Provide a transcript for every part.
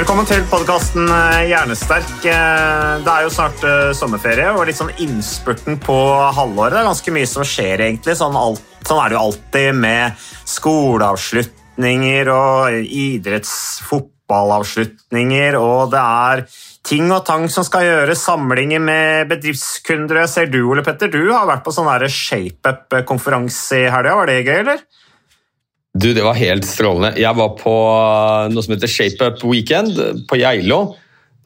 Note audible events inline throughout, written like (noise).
Velkommen til podkasten Hjernesterk. Eh, Det er jo snart eh, sommerferie og litt sånn innspurten på halvåret. Det er ganske mye som skjer, egentlig. Sånn, alt, sånn er det jo alltid med skoleavslutninger og idrettsfotballavslutninger, og det er ting og tang som skal gjøres, samlinger med bedriftskunder. Jeg ser du, Ole Petter, du har vært på sånn ShapeUp-konferanse i helga. Var det gøy, eller? Du, det var helt strålende. Jeg var på noe som heter ShapeUp Weekend på Geilo.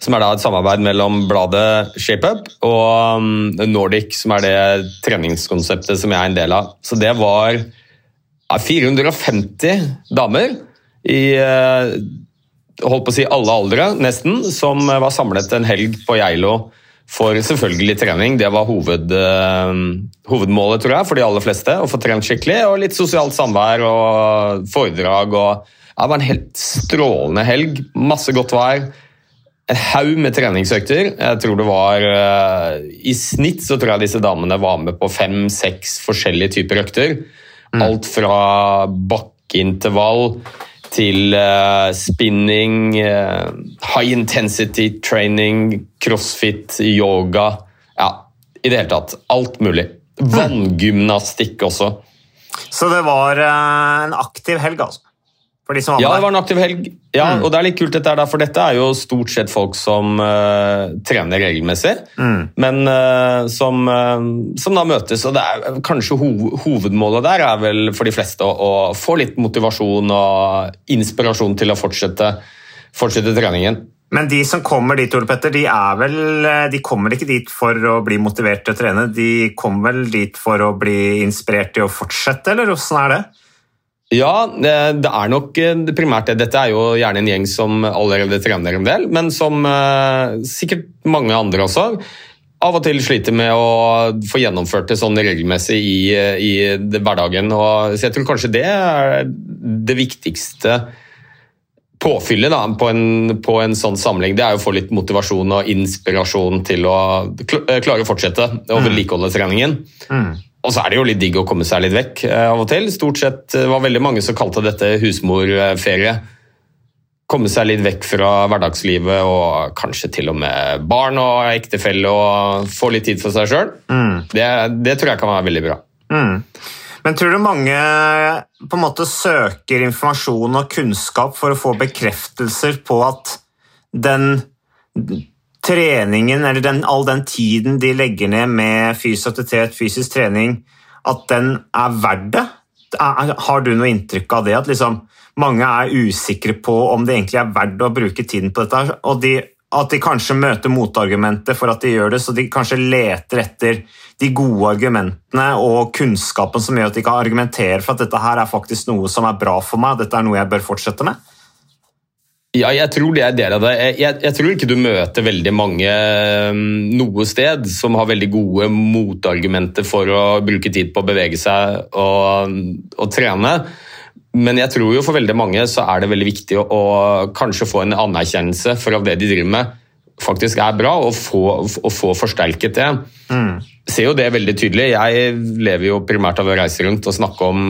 Som er da et samarbeid mellom bladet ShapeUp og um, Nordic, som er det treningskonseptet som jeg er en del av. Så det var 450 damer i eh, holdt på å si alle aldre, nesten, som var samlet en helg på Geilo for selvfølgelig trening. Det var hoved, eh, hovedmålet, tror jeg, for de aller fleste. Å få trent skikkelig, og litt sosialt samvær og foredrag. Og, det var en helt strålende helg. Masse godt vær. En haug med treningsøkter. Jeg tror det var eh, I snitt så tror jeg disse damene var med på fem-seks forskjellige typer økter. Alt fra bakkeintervall til eh, spinning, eh, high intensity training, crossfit, yoga Ja, i det hele tatt. Alt mulig. Vanngymnastikk også. Så det var eh, en aktiv helg, altså. De Ja, det var en aktiv helg. Ja, Mm. og det er litt kult dette her, for dette er jo stort sett folk som uh, trener regelmessig, Mm. men uh, som, uh, som da møtes. Og det er kanskje hov hovedmålet der er vel for de fleste å, å få litt motivasjon og inspirasjon til å fortsette, fortsette treningen. Men de som kommer dit, Ole Petter, de, er vel, de kommer ikke dit for å bli motivert til å trene. De kommer vel dit for å bli inspirert til å fortsette, eller hvordan er det? Ja, det er nok eh, primært det. Dette er jo gjerne en gjeng som allerede trener en del, men som eh, sikkert mange andre også av og til sliter med å få gjennomført det sånn regelmessig i, eh, i hverdagen. Og, så jeg tror kanskje det er det viktigste påfyllet da, på, en, på en sånn samling. Det er jo å få litt motivasjon og inspirasjon til å klare å fortsette å vedlikeholde treningen. Og så er det jo litt digg å komme seg litt vekk eh, av og til. Stort sett var veldig mange som kalte dette husmorferie. Komme seg litt vekk fra hverdagslivet og kanskje til og med barn og ektefelle og få litt tid for seg sjøl. Det, det tror jeg kan være veldig bra. Mm. Men tror du mange på en måte søker informasjon og kunnskap for å få bekreftelser på at den treningen, eller den, all den tiden de legger ned med fysisk aktivitet, fysisk trening, at den er verdt det? Har du noe inntrykk av det? At liksom mange er usikre på om det egentlig er verdt å bruke tiden på dette, og de, at de kanskje møter motargumenter for at de gjør det, så de kanskje leter etter de gode argumentene og kunnskapen som gjør at de kan argumentere for at dette her er faktisk noe som er bra for meg, dette er noe jeg bør fortsette med? Ja, jeg tror det er del av det. Jeg, jeg, jeg tror ikke du møter veldig mange um, noe sted som har veldig gode motargumenter for å bruke tid på å bevege seg og, og trene. Men jeg tror jo for veldig mange så er det veldig viktig å, å kanskje få en anerkjennelse for at det de driver med faktisk er bra, og få, og få forsterket det. Ser jo det veldig tydelig. Jeg lever jo primært av å reise rundt og snakke om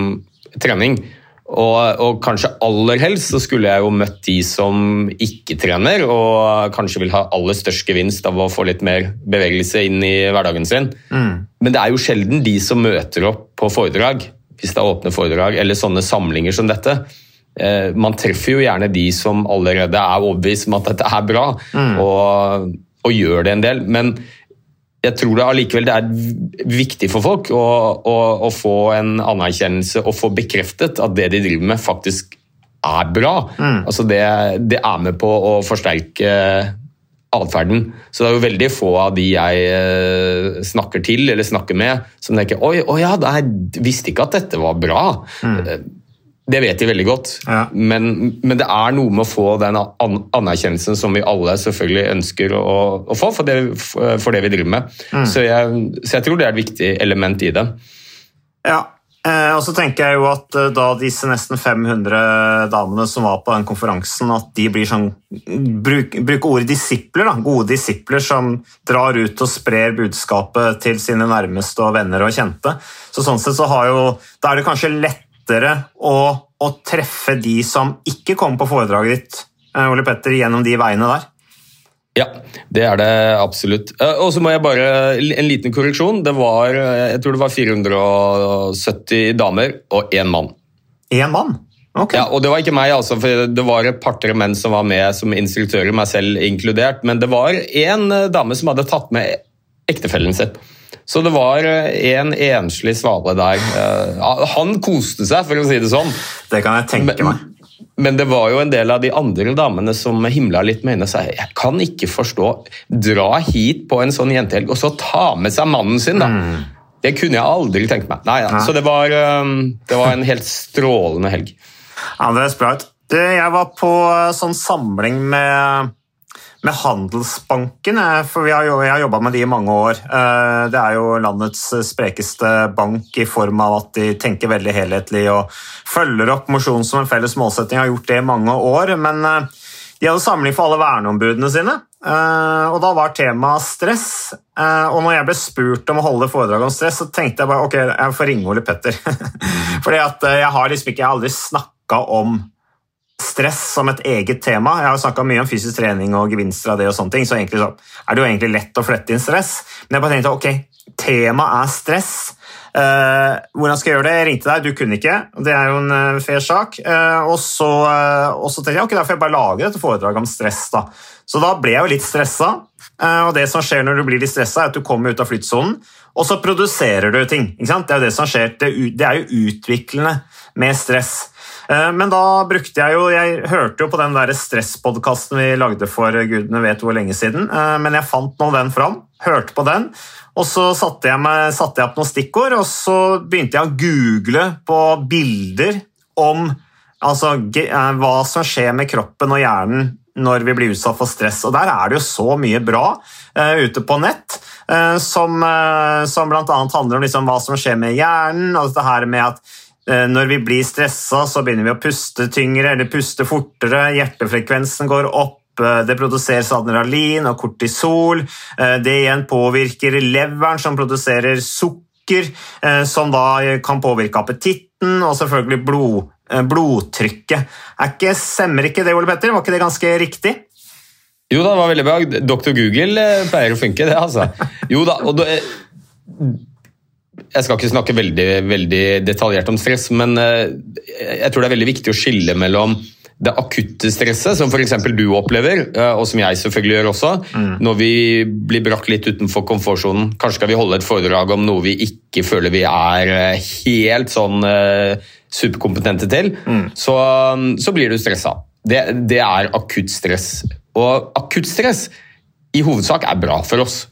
trening. Og, og kanskje aller helst så skulle jeg jo møtt de som ikke trener, og kanskje vil ha aller størst gevinst av å få litt mer bevegelse inn i hverdagen sin. Men det er jo sjelden de som møter opp på foredrag, hvis det er åpne foredrag, eller sånne samlinger som dette. Eh, Man treffer jo gjerne de som allerede er overbevist om at dette er bra, og, og gjør det en del. Men jeg tror det allikevel det er viktig for folk å, å, å få en anerkjennelse og få bekreftet at det de driver med, faktisk er bra. Altså det, det er med på å forsterke atferden. Så det er jo veldig få av de jeg eh, snakker til eller snakker med, som tenker oi, å ja, jeg visste ikke at dette var bra. Eh, Det vet de veldig godt, Ja. men, men det er noe med å få den an anerkjennelsen som vi alle selvfølgelig ønsker å, å få for det, for det vi driver med. Så, jeg, så jeg tror det er et viktig element i det. Ja, eh, og så tenker jeg jo at eh, da disse nesten 500 damene som var på den konferansen, at de blir sånn bruk, Bruke ordet disipler, da. Gode disipler som drar ut og sprer budskapet til sine nærmeste og venner og kjente. Så sånn sett så har jo Da er det kanskje lettere å, å treffe de som ikke kommer på foredraget ditt, eh, Ole Petter, gjennom de veiene der. Ja, det er det absolutt. Eh, Og så må jeg bare En liten korreksjon. Det var, eh, jeg tror det var 470 damer og én mann. Én mann? Ok. Ja, og det var ikke meg, altså, for det var et par-tre menn som var med som instruktører, meg selv inkludert. Men det var én dame som hadde tatt med ektefellen sin. Så det var en enslig svale der. Eh, Han koste seg, for å si det sånn. Det kan jeg tenke meg. Men det var jo en del av de andre damene som himla litt med øynene og sa jeg kan ikke forstå Dra hit på en sånn jentehelg og så ta med seg mannen sin, da. Det kunne jeg aldri tenkt meg. Nei, ja. Nei. Så det var, um, det var en helt strålende helg. Ja, det høres bra ut. Jeg var på eh, sånn samling med, med Handelsbanken, for har, jo- jeg har jobba med de i mange år. Eh, Det er jo landets sprekeste bank i form av at de tenker veldig helhetlig og følger opp mosjon som en felles målsetting. Har gjort det i mange år, men eh, de hadde samling for alle verneombudene sine. eh, Og da var temaet stress. Eh, Og når jeg ble spurt om å holde foredrag om stress, så tenkte jeg bare ok, jeg får ringe Ole Petter. (laughs) Fordi eh, jeg har liksom ikke, jeg har aldri snakka om stress som et eget tema. Jeg har snakka mye om fysisk trening og gevinster av det, og sånne ting, så så er det jo egentlig lett å flette inn stress. Men jeg bare tenkte ok, temaet er stress. Uh, hvordan skal jeg gjøre det? Jeg ringte deg, du kunne ikke. Det er jo en uh, fair sak. Uh, og, så, og så tenkte jeg ok, da får jeg bare lage dette foredraget om stress. da. Så da ble jeg jo litt stressa. Og det som skjer når du blir litt stressa, er at du kommer ut av flyttsonen, og så produserer du ting. Det er jo det som skjer. Er det er jo utviklende med stress. Eh, Men da brukte jeg jo Jeg hørte jo på den der stresspodkasten vi lagde for gudene vet hvor lenge siden, eh, men jeg fant nå den fram, hørte på den, og så satte jeg, meg, satte jeg opp noen stikkord, og så begynte jeg å google på bilder om altså, eh, hva som skjer med kroppen og hjernen når vi blir utsatt for stress. Og Der er det jo så mye bra uh, ute på nett, uh, som, uh, som bl.a. handler om liksom, hva som skjer med hjernen. og det her med at når vi blir stressa, så begynner vi å puste tyngre eller puste fortere. Hjertefrekvensen går opp. eh, Det produseres adrenalin og kortisol. eh, Det igjen påvirker leveren, som produserer sukker, eh, som da kan påvirke appetitten, og selvfølgelig blod, eh, blodtrykket. Ikke, Stemmer ikke det, Ole Petter? Var ikke det ganske riktig? Jo da, det var veldig bra. Dr. Google eh, pleier å funke, det, altså. Jo da, og det, Jeg skal ikke snakke veldig, veldig detaljert om stress, men eh, jeg tror det er veldig viktig å skille mellom det akutte stresset, som f.eks. du opplever, eh, og som jeg selvfølgelig gjør også, når vi blir brakt litt utenfor komfortsonen. Kanskje skal vi holde et foredrag om noe vi ikke føler vi er eh, helt sånn superkompetente til, så, så blir du stressa. Det, det er akutt stress. Og akutt stress i hovedsak er bra for oss.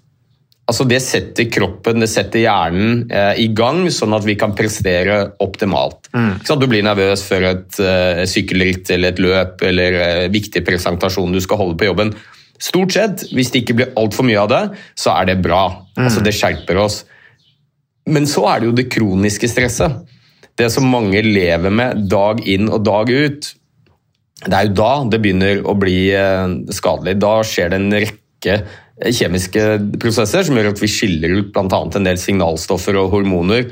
Altså Det setter kroppen, det setter hjernen eh, i gang, sånn at vi kan prestere optimalt. Sant? Du blir nervøs før et eh, sykkelritt eller et løp eller eh, viktig presentasjon du skal holde på jobben. Stort sett, hvis det ikke blir altfor mye av det, så er det bra. Altså Det skjerper oss. Men så er det jo det kroniske stresset. Det som mange lever med dag inn og dag ut. Det er jo da det begynner å bli eh, skadelig. Da skjer det en rekke kjemiske prosesser som gjør at vi skiller ut bl.a. en del signalstoffer og hormoner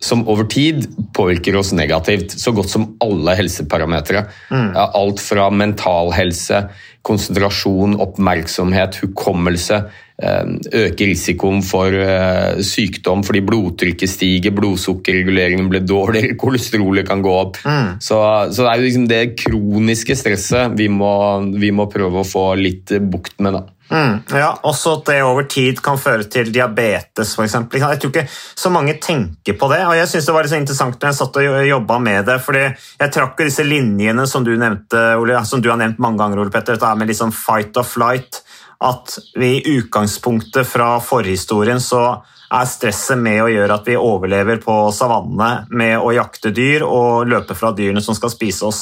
som over tid påvirker oss negativt, så godt som alle helseparametere. Mm. alt fra mental helse, konsentrasjon, oppmerksomhet, hukommelse. eh, Øker risikoen for eh, sykdom fordi blodtrykket stiger, blodsukkerreguleringen blir dårligere, (laughs) kolesterolet kan gå opp. Så, så det er jo liksom det kroniske stresset vi må, vi må prøve å få litt bukt med. da. Mm, ja, Også at det over tid kan føre til diabetes, f.eks. Jeg tror ikke så mange tenker på det. og jeg synes Det var litt interessant når jeg satt og jobba med det. fordi Jeg trakk jo disse linjene som du, nevnte, Ole, som du har nevnt mange ganger, Ole Petter. Dette med liksom fight or flight. At vi i utgangspunktet fra forhistorien så er stresset med å gjøre at vi overlever på savannene med å jakte dyr og løpe fra dyrene som skal spise oss.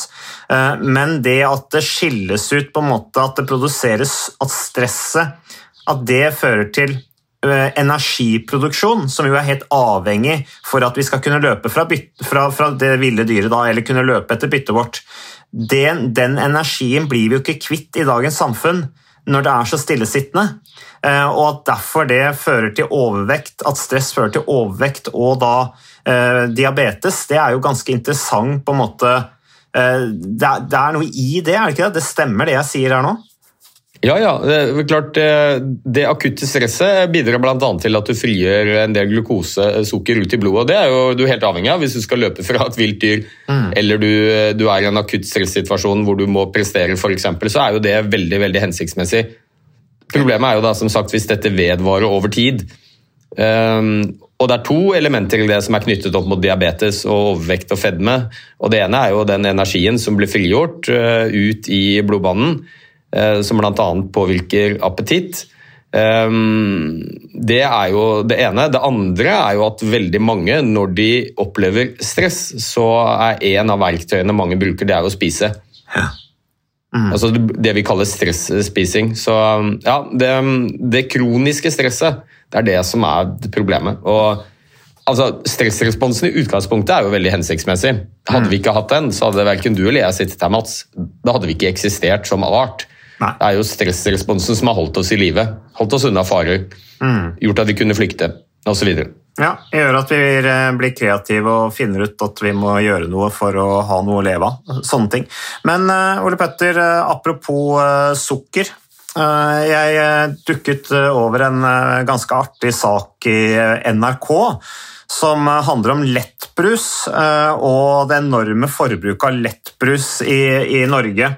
Eh, Men det at det skilles ut, på en måte at det produseres at stresset at det fører til eh, energiproduksjon, som jo er helt avhengig for at vi skal kunne løpe fra, fra, fra det ville dyret, da, eller kunne løpe etter byttet vårt. Den, den energien blir vi jo ikke kvitt i dagens samfunn når det er så stillesittende. Eh, Og at derfor det fører til overvekt, at stress fører til overvekt og da eh, diabetes, det er jo ganske interessant på en måte eh, det, er, det er noe i det, er det ikke det? Det stemmer det jeg sier her nå? Ja, ja. Det, klart, det, det akutte stresset bidrar bl.a. til at du frigjør en del glukosesukker ut i blodet. Det er jo du er helt avhengig av hvis du skal løpe fra et vilt dyr, eller du, du er i en akutt stressituasjon hvor du må prestere, f.eks., så er jo det veldig veldig hensiktsmessig. Problemet er jo da, som sagt, hvis dette vedvarer over tid. Um, og Det er to elementer i det som er knyttet opp mot diabetes og overvekt og fedme. Og Det ene er jo den energien som blir frigjort uh, ut i blodbanen, som bl.a. påvirker appetitt. Um, det er jo det ene. Det andre er jo at veldig mange, når de opplever stress, så er en av verktøyene mange bruker, det er å spise. Altså det vi kaller stresspising. Så ja, det, det kroniske stresset, det er det som er problemet. Og altså, Stressresponsen i utgangspunktet er jo veldig hensiktsmessig. Hadde vi ikke hatt den, så hadde verken du eller jeg sittet her, Mats. Da hadde vi ikke eksistert som art. Nei. Det er jo stressresponsen som har holdt oss i live. Holdt oss unna farer. Gjort at vi kunne flykte, osv. Ja, det gjør at vi eh, blir kreative og finner ut at vi må gjøre noe for å ha noe å leve av. Sånne ting. Men eh, Ole Petter, eh, apropos sukker. Jeg dukket over en ganske artig sak i NRK som handler om lettbrus og det enorme forbruket av lettbrus i, i Norge.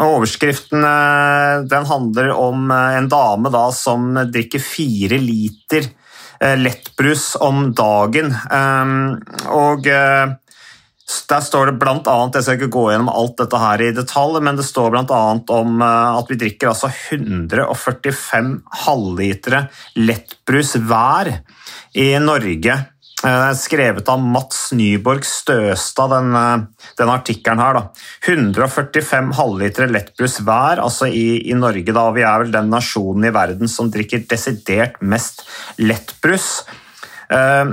Overskriften eh, den handler om eh, en dame da, som drikker fire liter eh, lettbrus om dagen. Og der står det annet, Jeg skal ikke gå gjennom alt dette her i detalj, men det står bl.a. om at vi drikker altså 145 halvlitere lettbrus hver i Norge. Eh, Skrevet av Mats Nyborg Støstad, den, eh, den artikkelen her. Da. 145 halvlitere lettbrus hver altså i, i Norge. Da. Vi er vel den nasjonen i verden som drikker desidert mest lettbrus. Eh,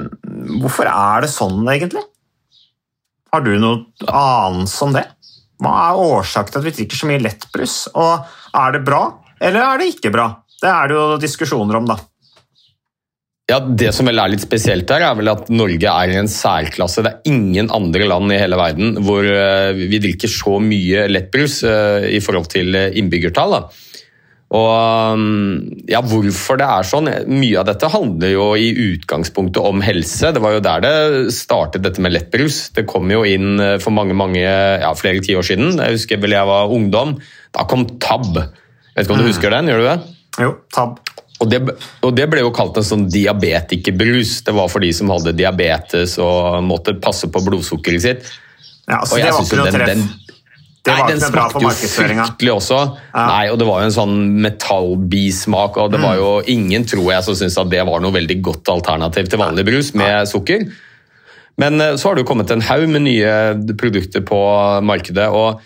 hvorfor er det sånn, egentlig? Har du noe anelse om det? Hva er årsaken til at vi drikker så mye lettbrus? Og er det bra, eller er det ikke bra? Det er det jo diskusjoner om, da. Ja, Det som vel er litt spesielt her, er vel at Norge er i en særklasse. Det er ingen andre land i hele verden hvor eh, vi drikker så mye lettbrus eh, i forhold til eh, innbyggertall. Og mm, ja, Hvorfor det er sånn? Mye av dette handler jo i utgangspunktet om helse. Det var jo der det startet, dette med lettbrus. Det kom jo inn for mange, mange, ja, flere tiår siden. Jeg husker vel jeg var ungdom. Da kom Tab. Vet ikke om du husker den? Gjør du det? Jo, tab. Og det, og det ble jo kalt en sånn diabetikerbrus. Det var for de som hadde diabetes og måtte passe på blodsukkeret sitt. Ja, altså, Og det jeg ikke jo den, den, Det nei, den smakte jo fryktelig også. Nei, og det var jo en sånn metallbismak, og det var jo ingen, tror jeg, som syntes at det var noe veldig godt alternativ til vanlig brus med sukker. Men eh, så har det jo kommet en haug med nye produkter på markedet, og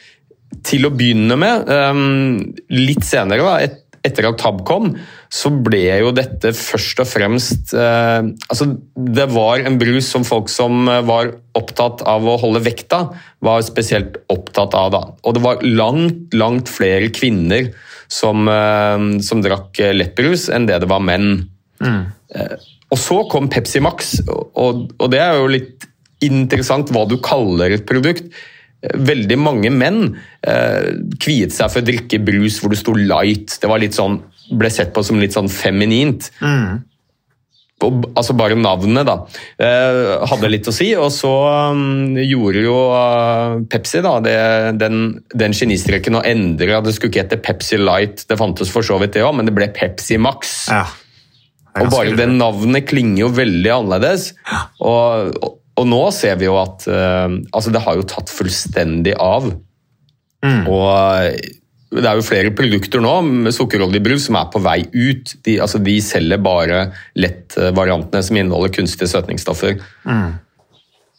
til å begynne med, eh, litt senere, etter at Tab kom, så ble jo dette først og fremst eh, altså Det var en brus som folk som eh, var opptatt av å holde vekta, var spesielt opptatt av. da. Og det var langt, langt flere kvinner som, eh, som drakk lettbrus enn det det var menn. Eh, Og så kom Pepsi Max, og, og det er jo litt interessant hva du kaller et produkt. Eh, Veldig mange menn eh, kviet seg for å drikke brus hvor det sto light. Det var litt sånn, ble sett på som litt sånn feminint. Og, altså bare navnet, da. Eh, hadde litt å si. Og så um, gjorde jo uh, Pepsi da, det, den, den genistreken å endre. Det skulle ikke hete Pepsi Light, det fantes for så vidt det òg, men det ble Pepsi Max. Ja. Og bare det navnet klinger jo veldig annerledes. Og, og, og nå ser vi jo at uh, altså det har jo tatt fullstendig av. Og eh, det er jo flere produkter nå med sukkerholdig brus som er på vei ut. De, altså de selger bare lettvariantene som inneholder kunstige søtningsstoffer.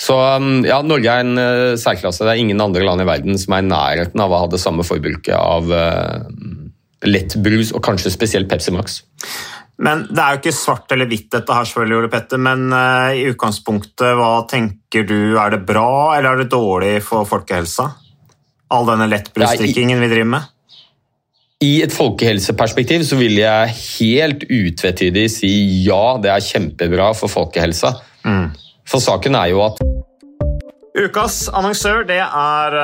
Så um, ja, Norge er en eh, særklasse. Det er ingen andre land i verden som er i nærheten av å ha det samme forbruket av uh, lettbrus, og kanskje spesielt Pepsi Max. Men det er jo ikke svart eller hvitt dette her, selvfølgelig, Ole Petter, men uh, i utgangspunktet, hva tenker du? Er det bra eller er det dårlig for folkehelsa? All denne lettbrusdrikkingen vi driver med? I et folkehelseperspektiv så vil jeg helt utvetydig si ja, det er kjempebra for folkehelsa. For saken er jo at Ukas annonsør det er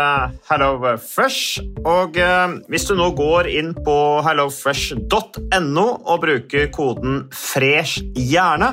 HelloFresh. Og eh, hvis du nå går inn på hellofresh.no og bruker koden 'fresh hjerne',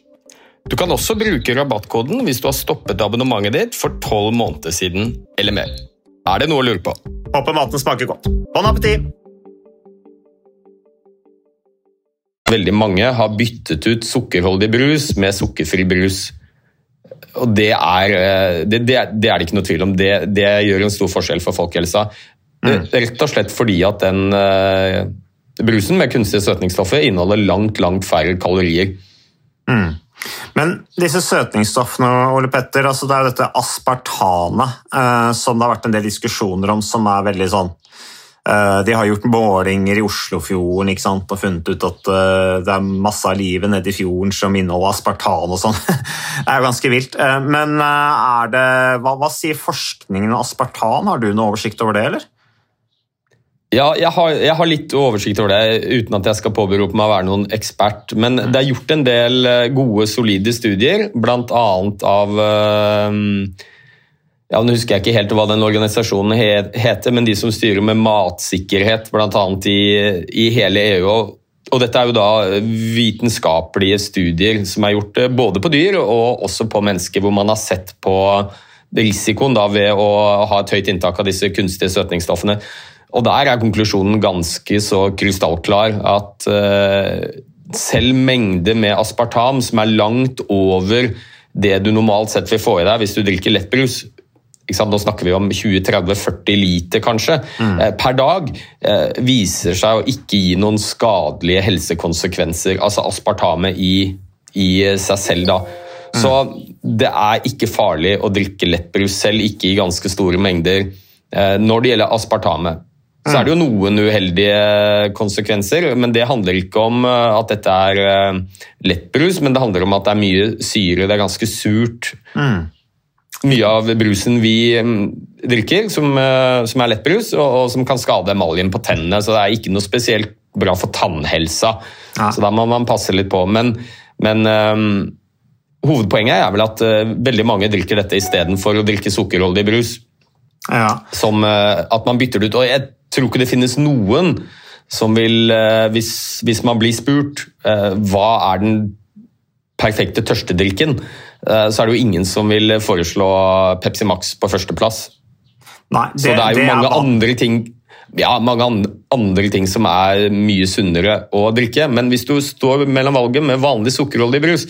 Du kan også bruke rabattkoden hvis du har stoppet abonnementet ditt for tolv måneder siden eller mer. Er det noe å lure på? Håper maten smaker godt. Bon appétit! Veldig mange har byttet ut sukkerholdig brus med sukkerfri brus. Og det er eh, det, det, det er det ikke noe tvil om. Det, det gjør en stor forskjell for folkehelsa. Rett og slett fordi at den uh, brusen med kunstige søtningsstoffer inneholder langt, langt færre kalorier. Men disse søtningsstoffene, Ole Petter, altså det er jo dette aspartanet eh, som det har vært en del diskusjoner om, som er veldig sånn eh, De har gjort målinger i Oslofjorden ikke sant, og funnet ut at eh, det er masse av livet nede i fjorden som inneholder aspartan og sånn. (laughs) det er jo ganske vilt. Eh, men eh, det, hva, hva sier forskningen om aspartan? Har du noe oversikt over det, eller? Ja, jeg har, jeg har, litt oversikt over det, uten at jeg skal påberope meg å være noen ekspert. Men det er gjort en del eh, gode, solide studier, bl.a. av eh, ja, Nå husker jeg ikke helt hva den organisasjonen heter, men de som styrer med matsikkerhet bl.a. I, i hele EU. Og dette er jo da vitenskapelige studier som er gjort eh, både på dyr og også på mennesker, hvor man har sett på risikoen da ved å ha et høyt inntak av disse kunstige søtningsstoffene. Og der er konklusjonen ganske så krystallklar at uh, selv mengde med aspartam som er langt over det du normalt sett vil få i deg hvis du drikker lettbrus, nå snakker vi om 20-30-40 liter kanskje, mm. Eh, per dag, eh, viser seg å ikke gi noen skadelige helsekonsekvenser. Altså aspartamet i, i seg selv, da. Mm. Så det er ikke farlig å drikke lettbrus selv, ikke i ganske store mengder. Når det gjelder aspartamet, så er det jo noen uheldige konsekvenser, men det handler ikke om eh, at dette er eh, lettbrus, men det handler om at det er mye syre, det er ganske surt. Mm. Mye av brusen vi mm, drikker, som, eh, som er lettbrus, og, og, som kan skade emaljen på tennene, så det er ikke noe spesielt bra for tannhelsa. Ja. Så da må man passe litt på. Men, men um, hovedpoenget er vel at uh, veldig mange drikker dette istedenfor å drikke sukkerholdig brus. Ja. Som uh, at man bytter det ut. og jeg tror ikke det finnes noen som vil, eh, hvis, hvis man blir spurt eh, hva er den perfekte tørstedrikken, eh, så er det jo ingen som vil foreslå Pepsi Max på førsteplass. Nei, det, så det er jo det mange er andre ting ja, mange andre ting som er mye sunnere å drikke. Men hvis du står mellom valget med vanlig sukkerholdig brus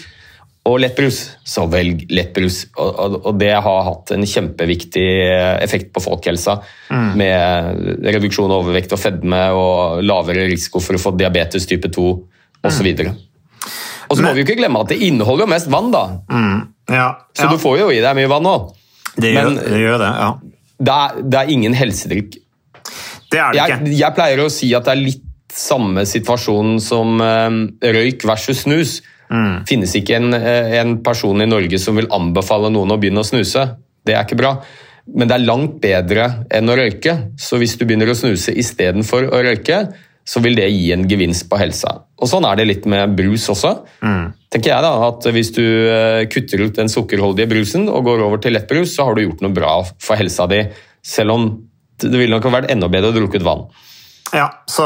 og lettbrus, så velg lettbrus. Og, og, og, det har hatt en kjempeviktig effekt på folkehelsa. Mm. Med reduksjon av overvekt og fedme og lavere risiko for å få diabetes type 2 osv. Mm. Og så må vi jo ikke glemme at det inneholder mest vann, da. Mm. Ja, så ja. du får jo i deg mye vann òg. Det gjør, Men det, gjør det, ja. det, er, det er ingen helsedrikk. Det er det ikke. Jeg pleier å si at det er litt samme situasjon som um, røyk versus snus. Mm. finnes ikke en, eh, en, person i Norge som vil anbefale noen å begynne å snuse. Det er ikke bra. Men det er langt bedre enn å røyke. Så hvis du begynner å snuse istedenfor å røyke, så vil det gi en gevinst på helsa. Og Sånn er det litt med brus også. Mm. tenker jeg da, at Hvis du eh, kutter ut den sukkerholdige brusen og går over til lettbrus, så har du gjort noe bra for helsa di. Selv om det ville nok vært enda bedre å drukke ut vann. Ja, så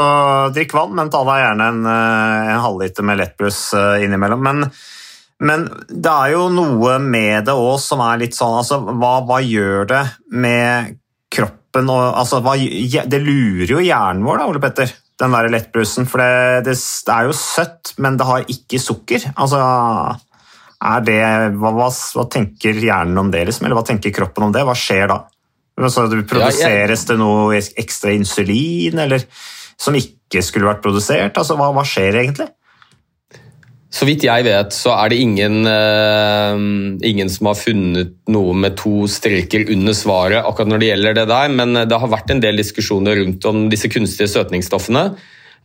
drikk vann, men ta deg gjerne en, eh, en halvliter med lettbrus eh, innimellom. Men, men, det er jo noe med det òg som er litt sånn altså, hva, hva gjør det med kroppen og altså, hva, Det lurer jo hjernen vår, da, Ole Petter, den der lettbrusen. For det, det, er jo søtt, men det har ikke sukker. Altså det, hva, hva, hva tenker hjernen om det, liksom? Eller hva tenker kroppen om det? Hva skjer da? Altså, produseres det noe ekstra insulin, eller som ikke skulle vært produsert? Altså, hva, hva skjer egentlig? Så vidt jeg vet, så er det ingen, uh, ingen, som har funnet noe med to streker under svaret akkurat når det gjelder det der, men det har vært en del diskusjoner rundt om disse kunstige søtningsstoffene.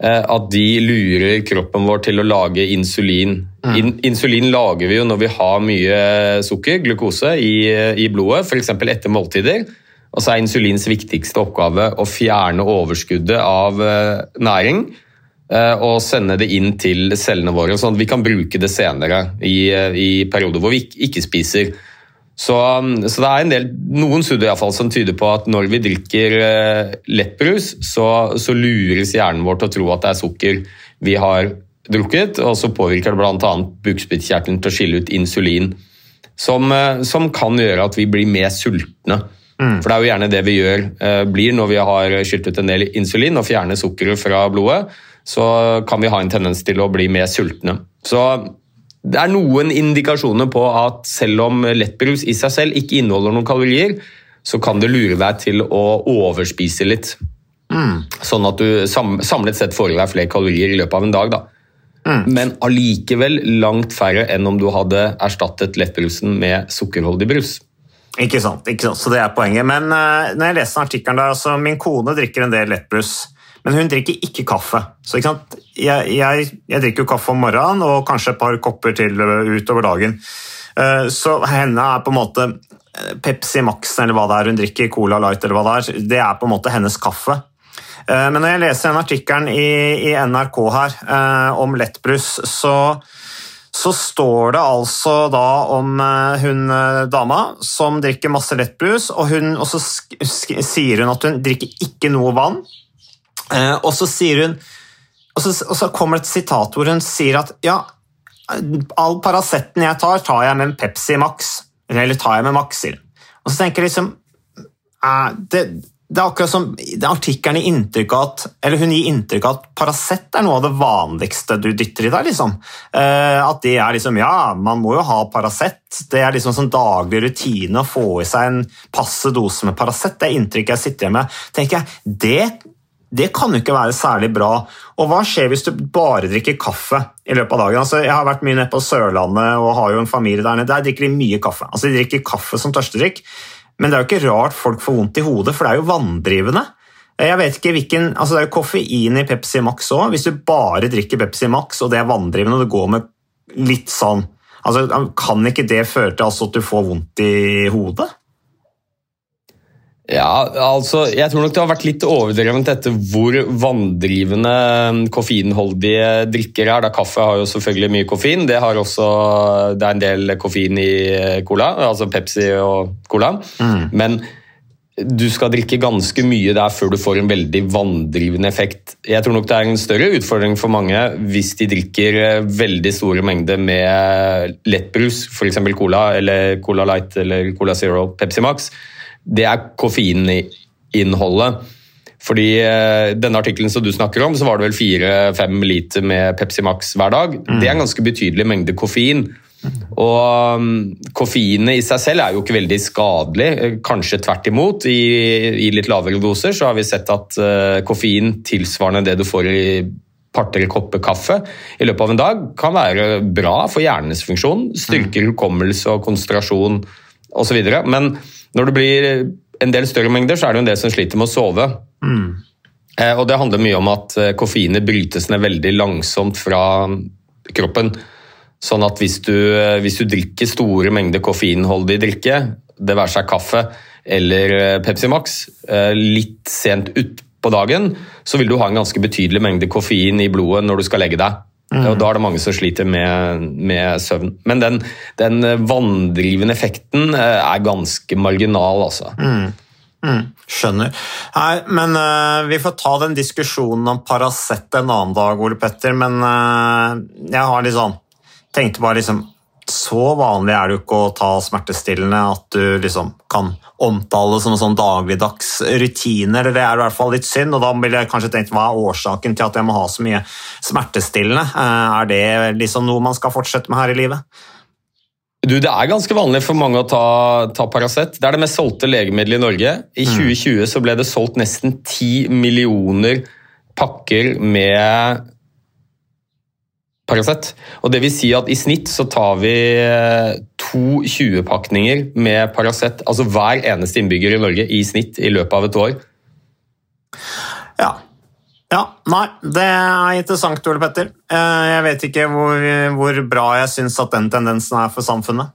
Uh, at de lurer kroppen vår til å lage insulin. Mm. In, insulin lager vi jo når vi har mye sukker, glukose, i, i blodet, f.eks. etter måltider. Og så er insulins viktigste oppgave å fjerne overskuddet av eh, næring eh, og sende det inn til cellene våre, sånn at vi kan bruke det senere i, eh, i perioder hvor vi ikke spiser. Så, så, det er del, noen studier fall, som tyder på at når vi drikker lettbrus, så, så lures hjernen vår til å tro at det er sukker vi har drukket, og så påvirker det bl.a. bukspyttkjertelen til å skille ut insulin, som, som kan gjøre at vi blir mer sultne. Mm. For det er jo gjerne det vi gjør, eh, blir når vi har skylt ut en del insulin og fjerner sukkeret fra blodet. Så kan vi ha en tendens til å bli mer sultne. Så det er noen indikasjoner på at selv om lettbrus i seg selv ikke inneholder noen kalorier, så kan det lure deg til å overspise litt. Mm. Sånn at du samlet sett får i deg flere kalorier i løpet av en dag. Da. Men allikevel langt færre enn om du hadde erstattet lettbrusen med sukkerholdig brus. Ikke sant, ikke sant, så det er poenget. Men uh, når jeg leser den artikkelen der, altså min kone drikker en del lettbrus, men hun drikker ikke kaffe. Så ikke sant? Jeg, jeg, jeg drikker jo kaffe om morgenen og kanskje et par kopper til utover dagen. Uh, så henne er på en måte Pepsi Max eller hva det er hun drikker, Cola Light eller hva det er, det er på en måte hennes kaffe. Eh, men når jeg leser den artikkelen i, i, NRK her eh, om lettbrus, så, så, står det altså da om eh, hun dama som drikker masse lettbrus, og, hun, og så sier hun at hun drikker ikke noe vann. Og så sier hun og så, og så kommer det et sitat hvor hun sier at ja, all Paraceten jeg tar, tar jeg med en Pepsi Max. Eller tar jeg med Maxil? Og så tenker jeg liksom det, det er akkurat som artikkelen gir inntrykk av at eller hun gir inntrykk av at Paracet er noe av det vanligste du dytter i deg. liksom. Eh, at det er liksom Ja, man må jo ha Paracet. Det er liksom sånn daglig rutine å få i seg en passe dose med Paracet. Det er inntrykket jeg sitter igjen med. tenker jeg, det, det kan jo ikke være særlig bra. Og hva skjer hvis du bare drikker kaffe i løpet av dagen? Altså, jeg har vært mye nede på Sørlandet og har jo en familie der nede. Der drikker de mye kaffe. Altså, De drikker kaffe som tørstedrikk. Men det er jo ikke rart folk får vondt i hodet, for det er jo vanndrivende. Jeg vet ikke hvilken, altså Det er jo koffein i Pepsi Max òg. Hvis du bare drikker Pepsi Max og det er vanndrivende og det går med litt sånn altså Kan ikke det føre til altså at du får vondt i hodet? Ja, altså, Jeg tror nok det har vært litt overdrevent dette hvor vanndrivende koffeinholdige drikker er. Da Kaffe har jo selvfølgelig mye koffein. Det, har også, det er en del koffein i cola, altså Pepsi og cola. Mm. Men du skal drikke ganske mye der før du får en veldig vanndrivende effekt. Jeg tror nok det er en større utfordring for mange hvis de drikker veldig store mengder med lettbrus, f.eks. cola eller Cola Light eller Cola Zero, Pepsi Max det er koffeininnholdet. Fordi eh, denne artikkelen som du snakker om, så var det vel 4-5 liter med Pepsi Max hver dag. Mm. Det er en ganske betydelig mengde koffein. Og um, koffeinet i seg selv er jo ikke veldig skadelig, kanskje tvert imot. I, I, litt lavere doser så har vi sett at uh, koffein tilsvarende det du får i par-tre kopper kaffe i løpet av en dag, kan være bra for hjernens funksjon. Styrker hukommelse og konsentrasjon osv. Men når det blir en del større mengder, så er det jo en del som sliter med å sove. Mm. Eh, og det handler mye om at eh, koffeinet brytes ned veldig langsomt fra kroppen. Sånn at hvis du, eh, hvis du drikker store mengder koffeinholdig drikke, det være seg kaffe eller Pepsi Max, litt sent utpå dagen, så vil du ha en ganske betydelig mengde koffein i blodet når du skal legge deg. Mm. Og Da er det mange som sliter med, med søvn. Men den, den, vanndrivende effekten eh, er ganske marginal, altså. Mm. Mm. Skjønner. Nei, men uh, Vi får ta den diskusjonen om Paracet en annen dag, Ole Petter. Men uh, jeg har litt sånn Tenkte bare liksom så vanlig er det jo ikke å ta smertestillende at du liksom kan omtale det som en sånn dagligdags rutine. eller Det er i hvert fall litt synd. og Da ville jeg kanskje tenkt hva er årsaken til at jeg må ha så mye smertestillende? Eh, er det liksom noe man skal fortsette med her i livet? Du, Det er ganske vanlig for mange å ta, ta Paracet. Det er det mest solgte legemiddelet i Norge. I 2020 mm. så ble det solgt nesten 10 millioner pakker med Paracet. Og det vil si at i snitt så tar vi eh, to 20-pakninger med Paracet, altså hver eneste innbygger i Norge i snitt i løpet av et år. Ja. Ja, nei, det er interessant, Ole Petter. Eh, jeg vet ikke hvor, hvor bra jeg syns at den tendensen er for samfunnet.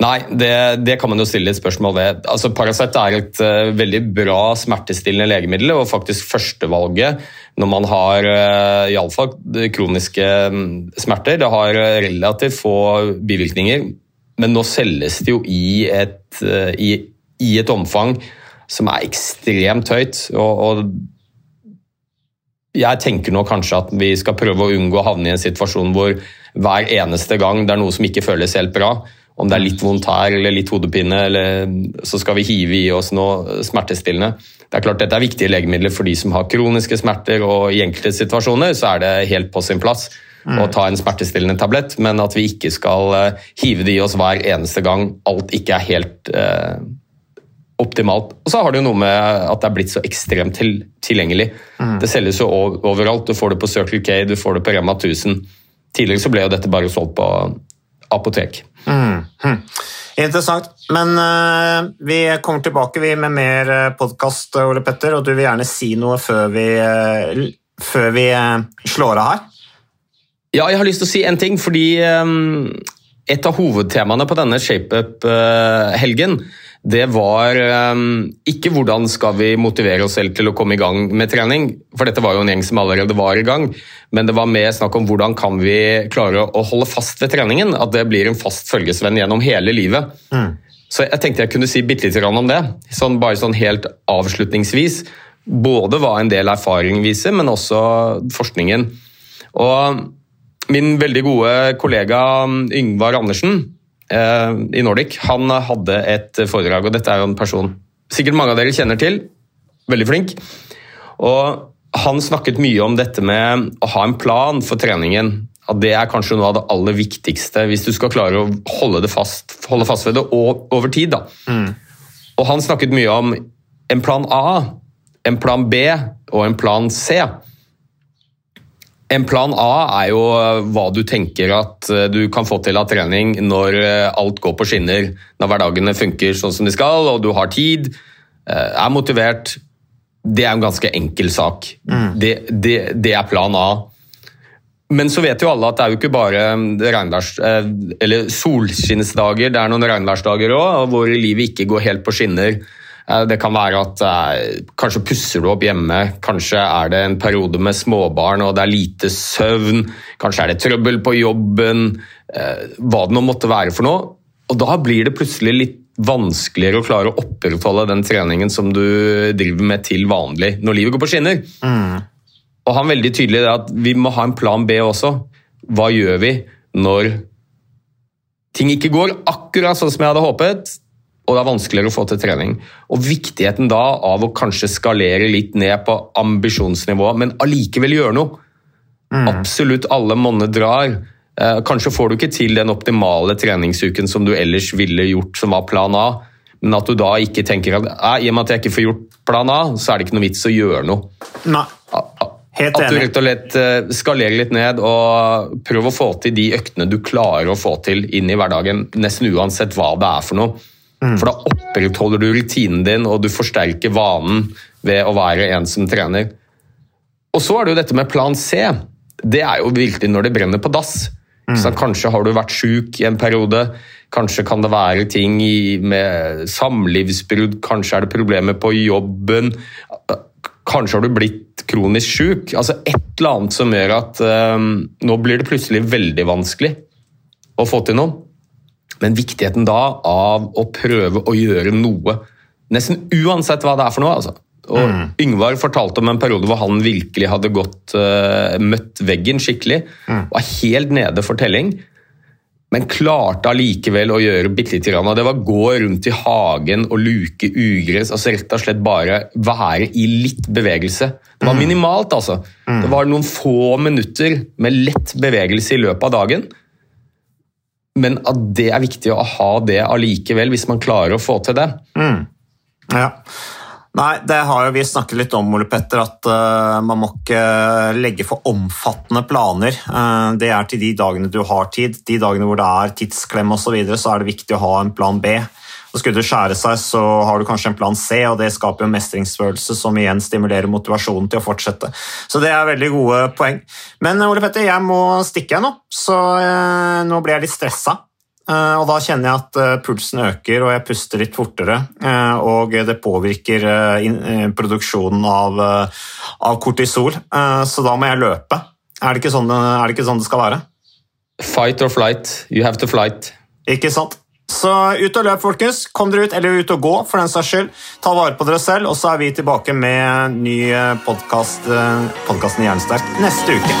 Nei, det, det, kan man jo stille et spørsmål ved. Altså, Paracet er et uh, veldig bra smertestillende legemiddel, og faktisk førstevalget når man har uh, iallfall kroniske um, smerter. Det har relativt få bivirkninger, men nå selges det jo i et, uh, i, i et omfang som er ekstremt høyt. og, og jeg tenker nå kanskje at vi skal prøve å unngå å havne i en situasjon hvor hver eneste gang det er noe som ikke føles helt bra, om det er litt vondt her eller litt hodepine, eller så skal vi hive i oss noe smertestillende. Det er klart Dette er viktige legemidler for de som har kroniske smerter, og i enkelte situasjoner så er det helt på sin plass mm. å ta en smertestillende tablett, men at vi ikke skal uh, hive det i oss hver eneste gang alt ikke er helt eh, optimalt. Og så har det jo noe med at det er blitt så ekstremt til, tilgjengelig. Det selges jo overalt. Du får det på Circle K, du får det på Rema 1000. Tidligere så ble jo dette bare solgt på apotek. Interessant. Men uh, vi kommer tilbake vi med mer podkast, Ole Petter, og du vil gjerne si noe før vi, uh, før vi uh, slår av her? Ja, jeg har lyst til å si en ting, fordi um, et av hovedtemaene på denne ShapeUp-helgen, det var um, ikke hvordan skal vi motivere oss selv til å komme i gang med trening, for dette var jo en gjeng som allerede var i gang, men det var mer snakk om hvordan kan vi klare å holde fast ved treningen, at det blir en fast følgesvenn gjennom hele livet. Så jeg tenkte jeg kunne si bitte litt grann om det, sånn, bare sånn helt avslutningsvis. Både hva en del erfaring viser, men også forskningen. Og min veldig gode kollega Yngvar Andersen i Nordic, han hadde et foredrag, og dette er jo en person sikkert mange av dere kjenner til. Veldig flink. Og han snakket mye om dette med å ha en plan for treningen. At det er kanskje noe av det aller viktigste hvis du skal klare å holde, det fast, holde fast ved det over tid. Da. Og han snakket mye om en plan A, en plan B og en plan C. En plan A er jo eh, hva du tenker at eh, du kan få til av trening når eh, alt går på skinner, når hverdagene funker sånn som de skal, og du har tid, er motivert. Det er en ganske enkel sak. Det, det, det er plan A. Men så vet jo alle at det er jo ikke bare solskinnsdager, det er noen regnværsdager òg, hvor livet ikke går helt på skinner. Eh, Det kan være at eh, kanskje pusser du opp hjemme, kanskje er det en periode med småbarn og det er lite søvn, kanskje er det trøbbel på jobben, eh, hva det nå måtte være for noe. Og da blir det plutselig litt vanskeligere å klare å opprettholde den treningen som du driver med til vanlig når livet går på skinner. Og han er veldig tydelig det at vi må ha en plan B også. Hva gjør vi når ting ikke går akkurat sånn som jeg hadde håpet, og det er vanskeligere å få til trening? Og viktigheten da av å kanskje skalere litt ned på ambisjonsnivå, men allikevel gjøre noe. Absolutt alle monner drar. Eh, Kanskje får du ikke til den optimale treningsuken som du ellers ville gjort, som var plan A, men at du da ikke tenker at i og med at jeg ikke får gjort plan A, så er det ikke noe vits å gjøre noe. Nei. Helt enig. At du rett og slett eh, skalerer litt ned og prøver å få til de øktene du klarer å få til inn i hverdagen, nesten uansett hva det er for noe. For da opprettholder du rutinen din, og du forsterker vanen ved å være en som trener. Og så er det jo dette med plan C. Det er jo virkelig når det brenner på dass. Mm. Kanskje har du vært sjuk i en periode. Kanskje kan det være ting i, med samlivsbrudd, kanskje er det problemer på jobben. Kanskje har du blitt kronisk sjuk. Altså et eller annet som gjør at um, nå blir det plutselig veldig vanskelig å få til noe. Men viktigheten da av å prøve å gjøre noe, nesten uansett hva det er for noe. altså. Og Yngvar fortalte om en periode hvor han virkelig hadde gått, uh, møtt veggen skikkelig. Var helt nede for telling, men klarte allikevel å gjøre bitte lite grann. Det var gå rundt i hagen og luke ugress. altså Rett og slett bare være i litt bevegelse. Det var minimalt, altså. Det var noen få minutter med lett bevegelse i løpet av dagen. Men at det er viktig å ha det allikevel, hvis man klarer å få til det. Ja. Nei, det har jo vi snakket litt om, Ole Petter, at uh, man må ikke legge for omfattende planer. Uh, det er til de dagene du har tid. De dagene hvor det er tidsklem osv., så, videre, så er det viktig å ha en plan B. Og Skulle det skjære seg, så har du kanskje en plan C, og det skaper en mestringsfølelse som igjen stimulerer motivasjonen til å fortsette. Så det er veldig gode poeng. Men Ole Petter, jeg må stikke jeg nå, så eh, nå blir jeg litt stressa. Eh, Og da kjenner jeg at eh, pulsen øker, og jeg puster litt fortere. eh, Og det påvirker eh, eh, produksjonen av, eh, av kortisol, Eh, så da må jeg løpe. Er det ikke sånn er det, ikke sånn det skal være? Fight or flight. You have to flight. Ikke sant? Så ut og løp, folkens. Kom dere ut, eller ut og gå, for den saks skyld. Ta vare på dere selv, og så er vi tilbake med ny podkast, podkasten Jernsterk, neste uke.